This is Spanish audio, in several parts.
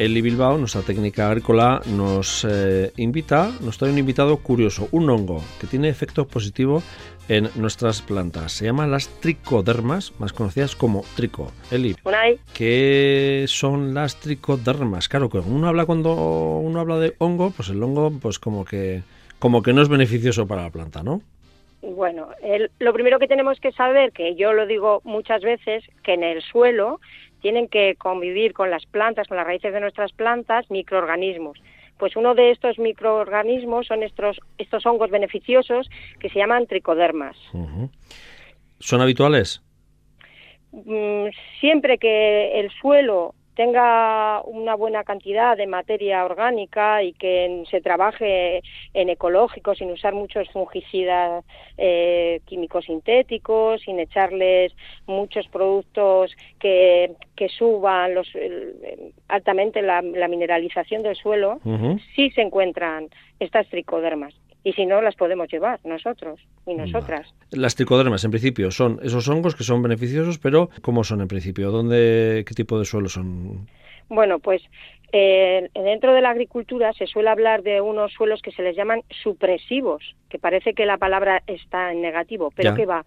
Eli Bilbao, nuestra técnica agrícola, nos eh, invita, nos trae un invitado curioso, un hongo que tiene efecto positivo en nuestras plantas. Se llaman las tricodermas, más conocidas como trico. Eli, ¿qué son las tricodermas? Claro, que uno habla cuando uno habla de hongo, pues el hongo, pues como que, como que no es beneficioso para la planta, ¿no? Bueno, lo primero que tenemos que saber, que yo lo digo muchas veces, que en el suelo tienen que convivir con las plantas, con las raíces de nuestras plantas, microorganismos. Pues uno de estos microorganismos son estos, estos hongos beneficiosos que se llaman tricodermas. ¿Son habituales? Mm, siempre que el suelo tenga una buena cantidad de materia orgánica y que se trabaje en ecológico sin usar muchos fungicidas eh, químicos sintéticos, sin echarles muchos productos que, que suban los, altamente la, mineralización del suelo, sí se encuentran estas tricodermas y si no las podemos llevar nosotros y nosotras. Las tricodermas en principio son esos hongos que son beneficiosos, pero ¿cómo son en principio? ¿Dónde qué tipo de suelo son? Bueno, pues eh, dentro de la agricultura se suele hablar de unos suelos que se les llaman supresivos, que parece que la palabra está en negativo, pero ¿qué va?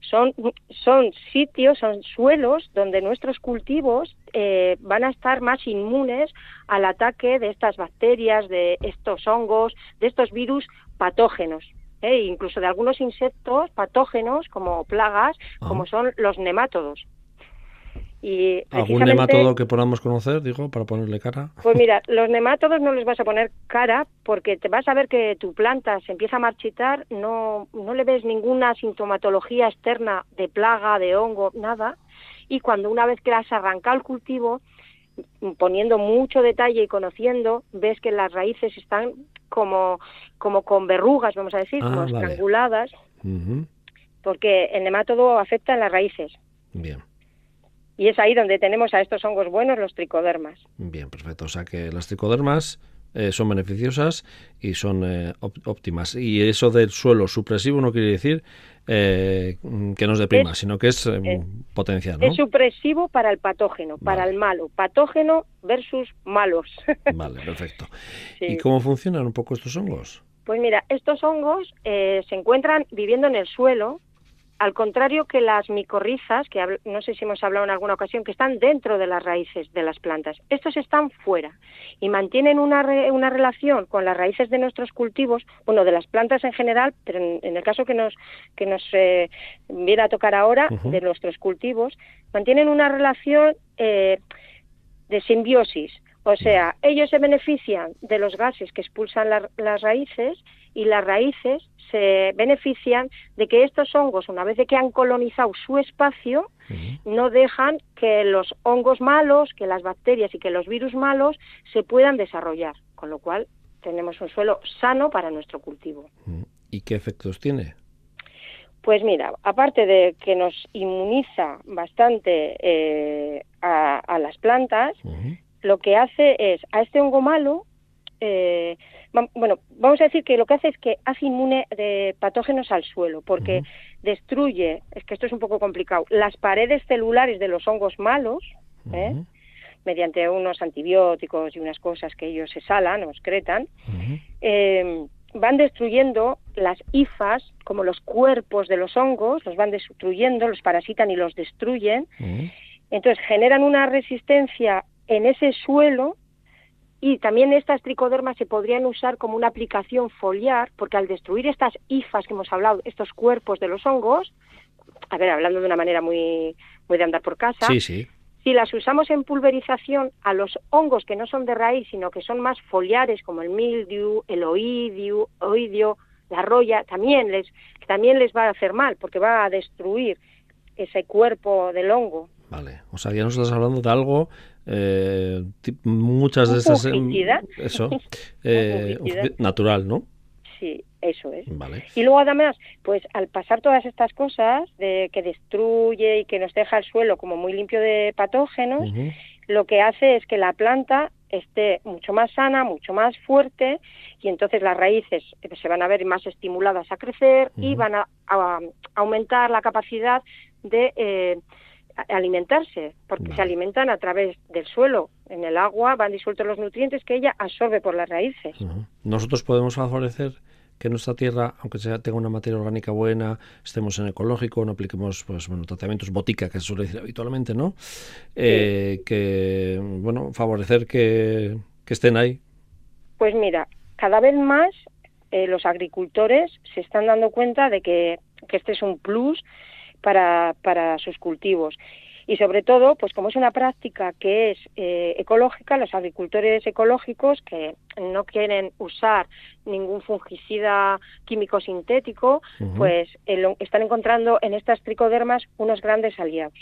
Son, son sitios, son suelos donde nuestros cultivos eh, van a estar más inmunes al ataque de estas bacterias, de estos hongos, de estos virus patógenos. ¿eh? incluso de algunos insectos patógenos como plagas, como son los nemátodos. Y ¿Algún nemátodo que podamos conocer, digo, para ponerle cara? Pues mira, los nemátodos no les vas a poner cara porque te vas a ver que tu planta se empieza a marchitar, no, no le ves ninguna sintomatología externa de plaga, de hongo, nada. Y cuando una vez que has arrancado el cultivo, poniendo mucho detalle y conociendo, ves que las raíces están como, como con verrugas, vamos a decir, como ah, estranguladas, porque el nemátodo afecta en las raíces. Bien. Y es ahí donde tenemos a estos hongos buenos, los tricodermas. Bien, perfecto. O sea que las tricodermas eh, son beneficiosas y son eh, óptimas. Y eso del suelo supresivo no quiere decir eh, que nos deprima, sino que es, potencial. Es supresivo para el patógeno, para el malo. Patógeno versus malos. Vale, perfecto. ¿Y cómo funcionan un poco estos hongos? Pues mira, estos hongos se encuentran viviendo en el suelo al contrario que las micorrizas, que no sé si hemos hablado en alguna ocasión, que están dentro de las raíces de las plantas. Estos están fuera y mantienen una, una relación con las raíces de nuestros cultivos, bueno, de las plantas en general, pero en, el caso que nos, que nos eh, viene a tocar ahora, de nuestros cultivos, mantienen una relación eh, de simbiosis. O sea, ellos se benefician de los gases que expulsan las raíces y las raíces se benefician de que estos hongos, una vez de que han colonizado su espacio, no dejan que los hongos malos, que las bacterias y que los virus malos se puedan desarrollar, con lo cual tenemos un suelo sano para nuestro cultivo. ¿Y qué efectos tiene? Pues mira, aparte de que nos inmuniza bastante eh, a, las plantas, lo que hace es a este hongo malo eh, bueno, vamos a decir que lo que hace es que hace inmune de patógenos al suelo, porque destruye, es que esto es un poco complicado, las paredes celulares de los hongos malos, ¿eh? mediante unos antibióticos y unas cosas que ellos exhalan o excretan, eh, van destruyendo las hifas, como los cuerpos de los hongos, los van destruyendo, los parasitan y los destruyen. Entonces generan una resistencia en ese suelo y también estas tricodermas se podrían usar como una aplicación foliar, porque al destruir estas hifas que hemos hablado, estos cuerpos de los hongos, a ver, hablando de una manera muy, muy de andar por casa, si las usamos en pulverización a los hongos que no son de raíz, sino que son más foliares, como el mildew, el oidio, oidio la roya, también les, también les va a hacer mal, porque va a destruir ese cuerpo del hongo. Vale, o sea, ya nos estás hablando de algo eh, muchas de esas eso eh, natural no sí eso es. Y luego además pues al pasar todas estas cosas de que destruye y que nos deja el suelo como muy limpio de patógenos lo que hace es que la planta esté mucho más sana, mucho más fuerte y entonces las raíces se van a ver más estimuladas a crecer y van a, aumentar la capacidad de eh, alimentarse, porque se alimentan a través del suelo, en el agua van disueltos los nutrientes que ella absorbe por las raíces. Nosotros podemos favorecer que nuestra tierra, aunque sea, tenga una materia orgánica buena, estemos en ecológico, no apliquemos pues bueno tratamientos botica que se suele decir habitualmente, ¿no? Eh, que bueno favorecer que, estén ahí. Pues mira, cada vez más eh, los agricultores se están dando cuenta de que, que este es un plus para, para sus cultivos y sobre todo, pues como es una práctica que es eh, ecológica, los agricultores ecológicos que no quieren usar ningún fungicida químico sintético, pues están encontrando en estas tricodermas unos grandes aliados.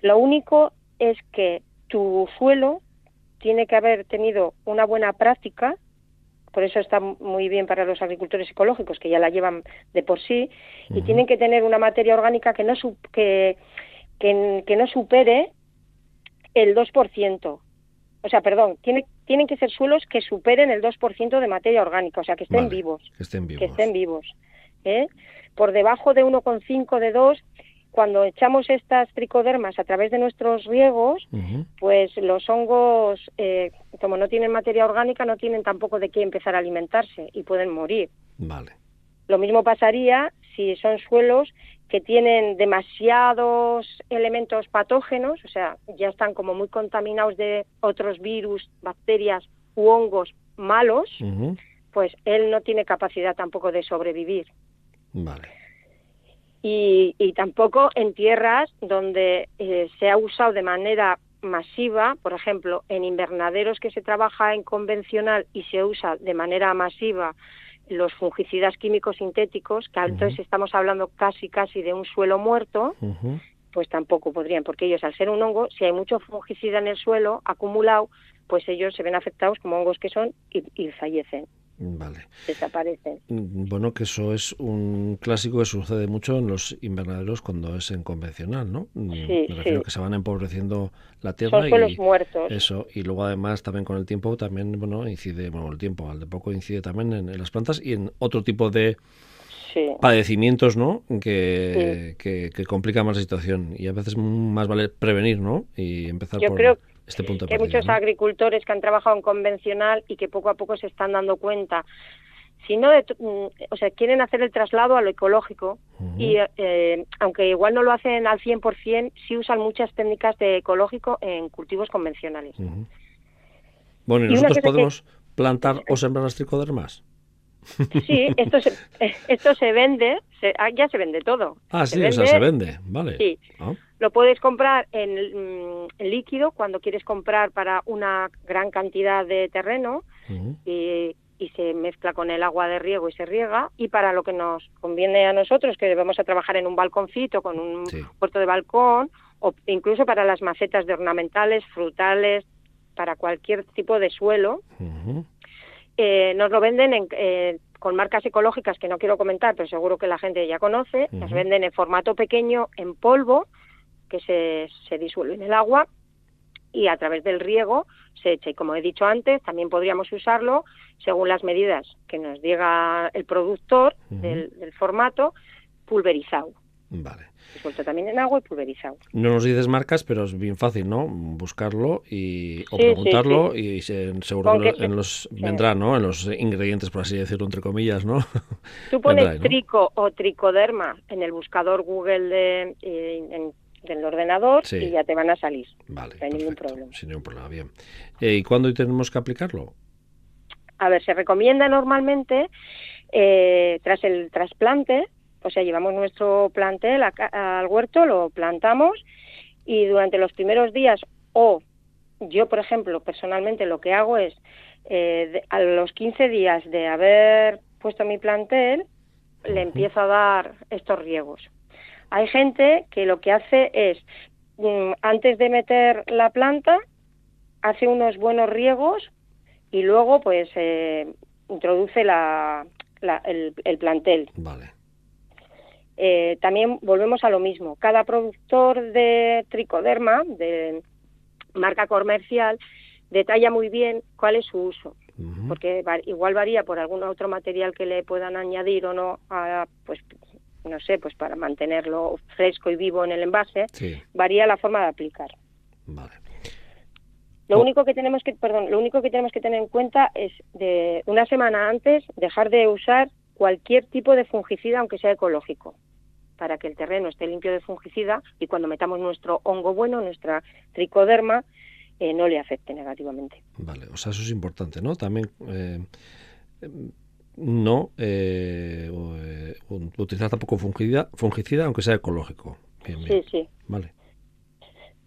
Lo único es que tu suelo tiene que haber tenido una buena práctica, por eso está muy bien para los agricultores ecológicos que ya la llevan de por sí, y tienen que tener una materia orgánica que no que que, no supere el 2%. O sea, perdón, tiene, tienen que ser suelos que superen el 2% de materia orgánica, o sea, que estén vivos. Que estén vivos. Que estén vivos. ¿eh? Por debajo de 1,5 de 2, cuando echamos estas tricodermas a través de nuestros riegos, pues los hongos, eh, como no tienen materia orgánica, no tienen tampoco de qué empezar a alimentarse y pueden morir. Vale. Lo mismo pasaría si son suelos que tienen demasiados elementos patógenos, o sea, ya están como muy contaminados de otros virus, bacterias u hongos malos, pues él no tiene capacidad tampoco de sobrevivir. Vale. Y, tampoco en tierras donde eh, se ha usado de manera masiva, por ejemplo, en invernaderos que se trabaja en convencional y se usa de manera masiva los fungicidas químicos sintéticos, que entonces estamos hablando casi casi de un suelo muerto, pues tampoco podrían, porque ellos al ser un hongo, si hay mucho fungicida en el suelo acumulado, pues ellos se ven afectados como hongos que son y fallecen. Vale. Desaparecen. Mm, bueno, que eso es un clásico que sucede mucho en los invernaderos cuando es en convencional, ¿no? Mm, sí, Me refiero que se van empobreciendo la tierra. Son suelos muertos. Eso, y luego además también con el tiempo también, bueno, incide, bueno, el tiempo al de poco incide también en, las plantas y en otro tipo de padecimientos, ¿no? Que, que, complican más la situación y a veces más vale prevenir, ¿no? Y empezar Yo por... Creo este hay muchos agricultores que han trabajado en convencional y que poco a poco se están dando cuenta si no, mm, o sea, quieren hacer el traslado a lo ecológico y eh, aunque igual no lo hacen al 100%, sí usan muchas técnicas de ecológico en cultivos convencionales. Bueno, ¿y, nosotros podemos plantar o sembrar las tricodermas? Sí, esto se, esto se vende, ah, ya se vende todo. Ah, sí, o sea, se vende, vale. Sí. Ah. Lo puedes comprar en, líquido cuando quieres comprar para una gran cantidad de terreno y, se mezcla con el agua de riego y se riega. Y para lo que nos conviene a nosotros, que debemos a trabajar en un balconcito con un puerto de balcón, o incluso para las macetas de ornamentales, frutales, para cualquier tipo de suelo, eh, nos lo venden en, eh, con marcas ecológicas que no quiero comentar, pero seguro que la gente ya conoce. Nos venden en formato pequeño, en polvo, que se, se disuelve en el agua y a través del riego se echa. Y como he dicho antes, también podríamos usarlo según las medidas que nos diga el productor del, formato, pulverizado. Vale. Disuelto también en agua y pulverizado. No nos dices marcas, pero es bien fácil, ¿no? Buscarlo y, o preguntarlo y seguro que en los vendrá, ¿no? En los ingredientes, por así decirlo, entre comillas, ¿no? Tú pones trico o tricoderma en el buscador Google de, eh, en del ordenador y ya te van a salir. Vale, no hay ningún problema. Sin ningún problema, bien. Eh, ¿Y cuándo tenemos que aplicarlo? A ver, se recomienda normalmente eh, tras el trasplante, o sea, llevamos nuestro plantel al huerto, lo plantamos y durante los primeros días o yo, por ejemplo, personalmente lo que hago es eh, a los 15 días de haber puesto mi plantel, le empiezo a dar estos riegos. Hay gente que lo que hace es, mm, antes de meter la planta, hace unos buenos riegos y luego pues eh, introduce la, el, plantel. Vale. Eh, también volvemos a lo mismo. Cada productor de tricoderma, de marca comercial, detalla muy bien cuál es su uso. Porque igual varía por algún otro material que le puedan añadir o no a, pues no sé, pues para mantenerlo fresco y vivo en el envase, varía la forma de aplicar. Vale. Lo único que tenemos que, perdón, lo único que tenemos que tener en cuenta es de una semana antes dejar de usar cualquier tipo de fungicida, aunque sea ecológico, para que el terreno esté limpio de fungicida y cuando metamos nuestro hongo bueno, nuestra tricoderma, eh, no le afecte negativamente. Vale, o sea, eso es importante, ¿no? También eh, no eh, utilizar tampoco fungicida, fungicida, aunque sea ecológico. Sí, sí. Vale.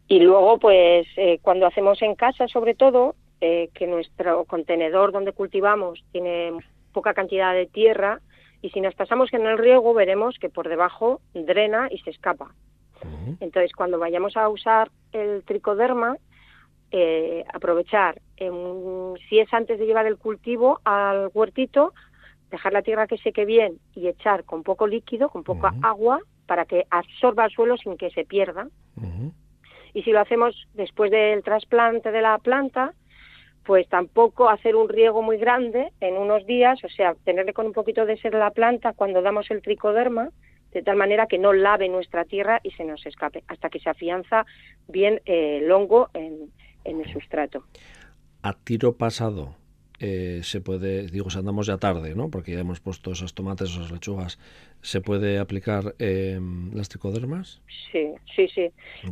Y luego, pues, cuando hacemos en casa, sobre todo, que nuestro contenedor donde cultivamos tiene poca cantidad de tierra y si nos pasamos en el riego veremos que por debajo drena y se escapa. Entonces, cuando vayamos a usar el tricoderma, eh, aprovechar, si es antes de llevar el cultivo al huertito, dejar la tierra que seque bien y echar con poco líquido, con poca agua, para que absorba el suelo sin que se pierda. Y si lo hacemos después del trasplante de la planta, pues tampoco hacer un riego muy grande en unos días, o sea, tenerle con un poquito de ser la planta cuando damos el tricoderma, de tal manera que no lave nuestra tierra y se nos escape, hasta que se afianza bien eh, el hongo en, en el sustrato. A tiro pasado, eh, se puede, digo, si andamos ya tarde, ¿no? Porque ya hemos puesto esos tomates, esas lechugas, ¿se puede aplicar eh, las tricodermas? Sí, sí, sí.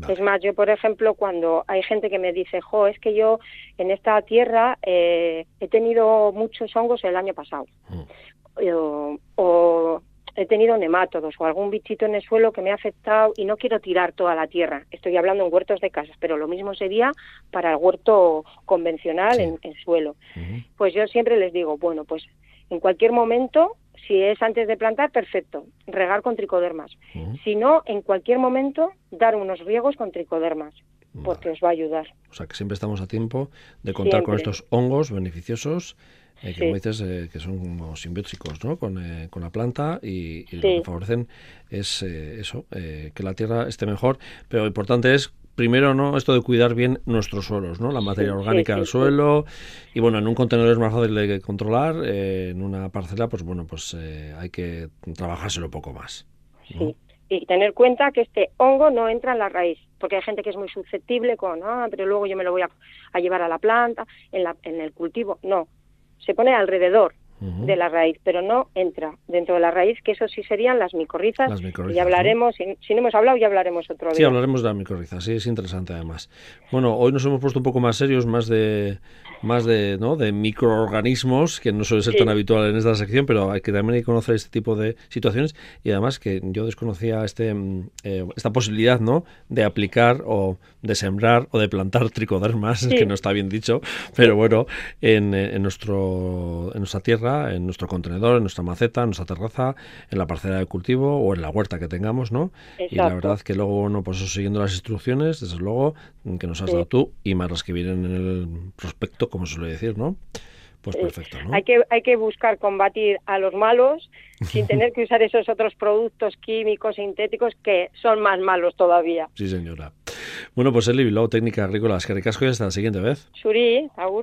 Es más, yo, por ejemplo, cuando hay gente que me dice, jo, es que yo en esta tierra eh, he tenido muchos hongos el año pasado. Mm. o he tenido nemátodos o algún bichito en el suelo que me ha afectado y no quiero tirar toda la tierra. Estoy hablando en huertos de casas, pero lo mismo sería para el huerto convencional en, suelo. Pues yo siempre les digo, bueno, pues en cualquier momento, si es antes de plantar, perfecto, regar con tricodermas. Si no, en cualquier momento, dar unos riegos con tricodermas porque os va a ayudar. O sea que siempre estamos a tiempo de contar con estos hongos beneficiosos eh, que como dices, eh, que son simbióticos ¿no? con, eh, con la planta y, lo que favorecen es eso, que la tierra esté mejor. Pero lo importante es primero no esto de cuidar bien nuestros suelos, ¿no? La materia orgánica del suelo y bueno, en un contenedor es más fácil de controlar, en una parcela pues bueno, pues hay que trabajárselo un poco más. Sí. Y tener cuenta que este hongo no entra en la raíz, porque hay gente que es muy susceptible con, ah, pero luego yo me lo voy a, a llevar a la planta, en, la, en el cultivo. No, se pone alrededor de la raíz, pero no entra dentro de la raíz, que eso sí serían las micorrizas. Las y hablaremos, si, no hemos hablado, ya hablaremos otro día. Sí, hablaremos de las micorrizas, sí, es interesante además. Bueno, hoy nos hemos puesto un poco más serios, más de más de, ¿no? de microorganismos, que no suele ser tan habitual en esta sección, pero hay que también hay que conocer este tipo de situaciones y además que yo desconocía este mm, eh, esta posibilidad ¿no? de aplicar o de sembrar o de plantar tricodermas, que no está bien dicho, pero bueno, en, en, nuestro, en nuestra tierra, en nuestro contenedor, en nuestra maceta, en nuestra terraza, en la parcela de cultivo o en la huerta que tengamos, ¿no? Y la verdad que luego, bueno, pues siguiendo las instrucciones, desde luego, que nos has dado tú y más las que vienen en el prospecto como se suele decir, ¿no? Pues perfecto, ¿no? Hay que, hay que buscar combatir a los malos sin tener que usar esos otros productos químicos sintéticos que son más malos todavía. Sí, señora. Bueno, pues Eli Bilbao, técnica agrícola. Es que ricasco y hasta la siguiente vez. Suri, Agur.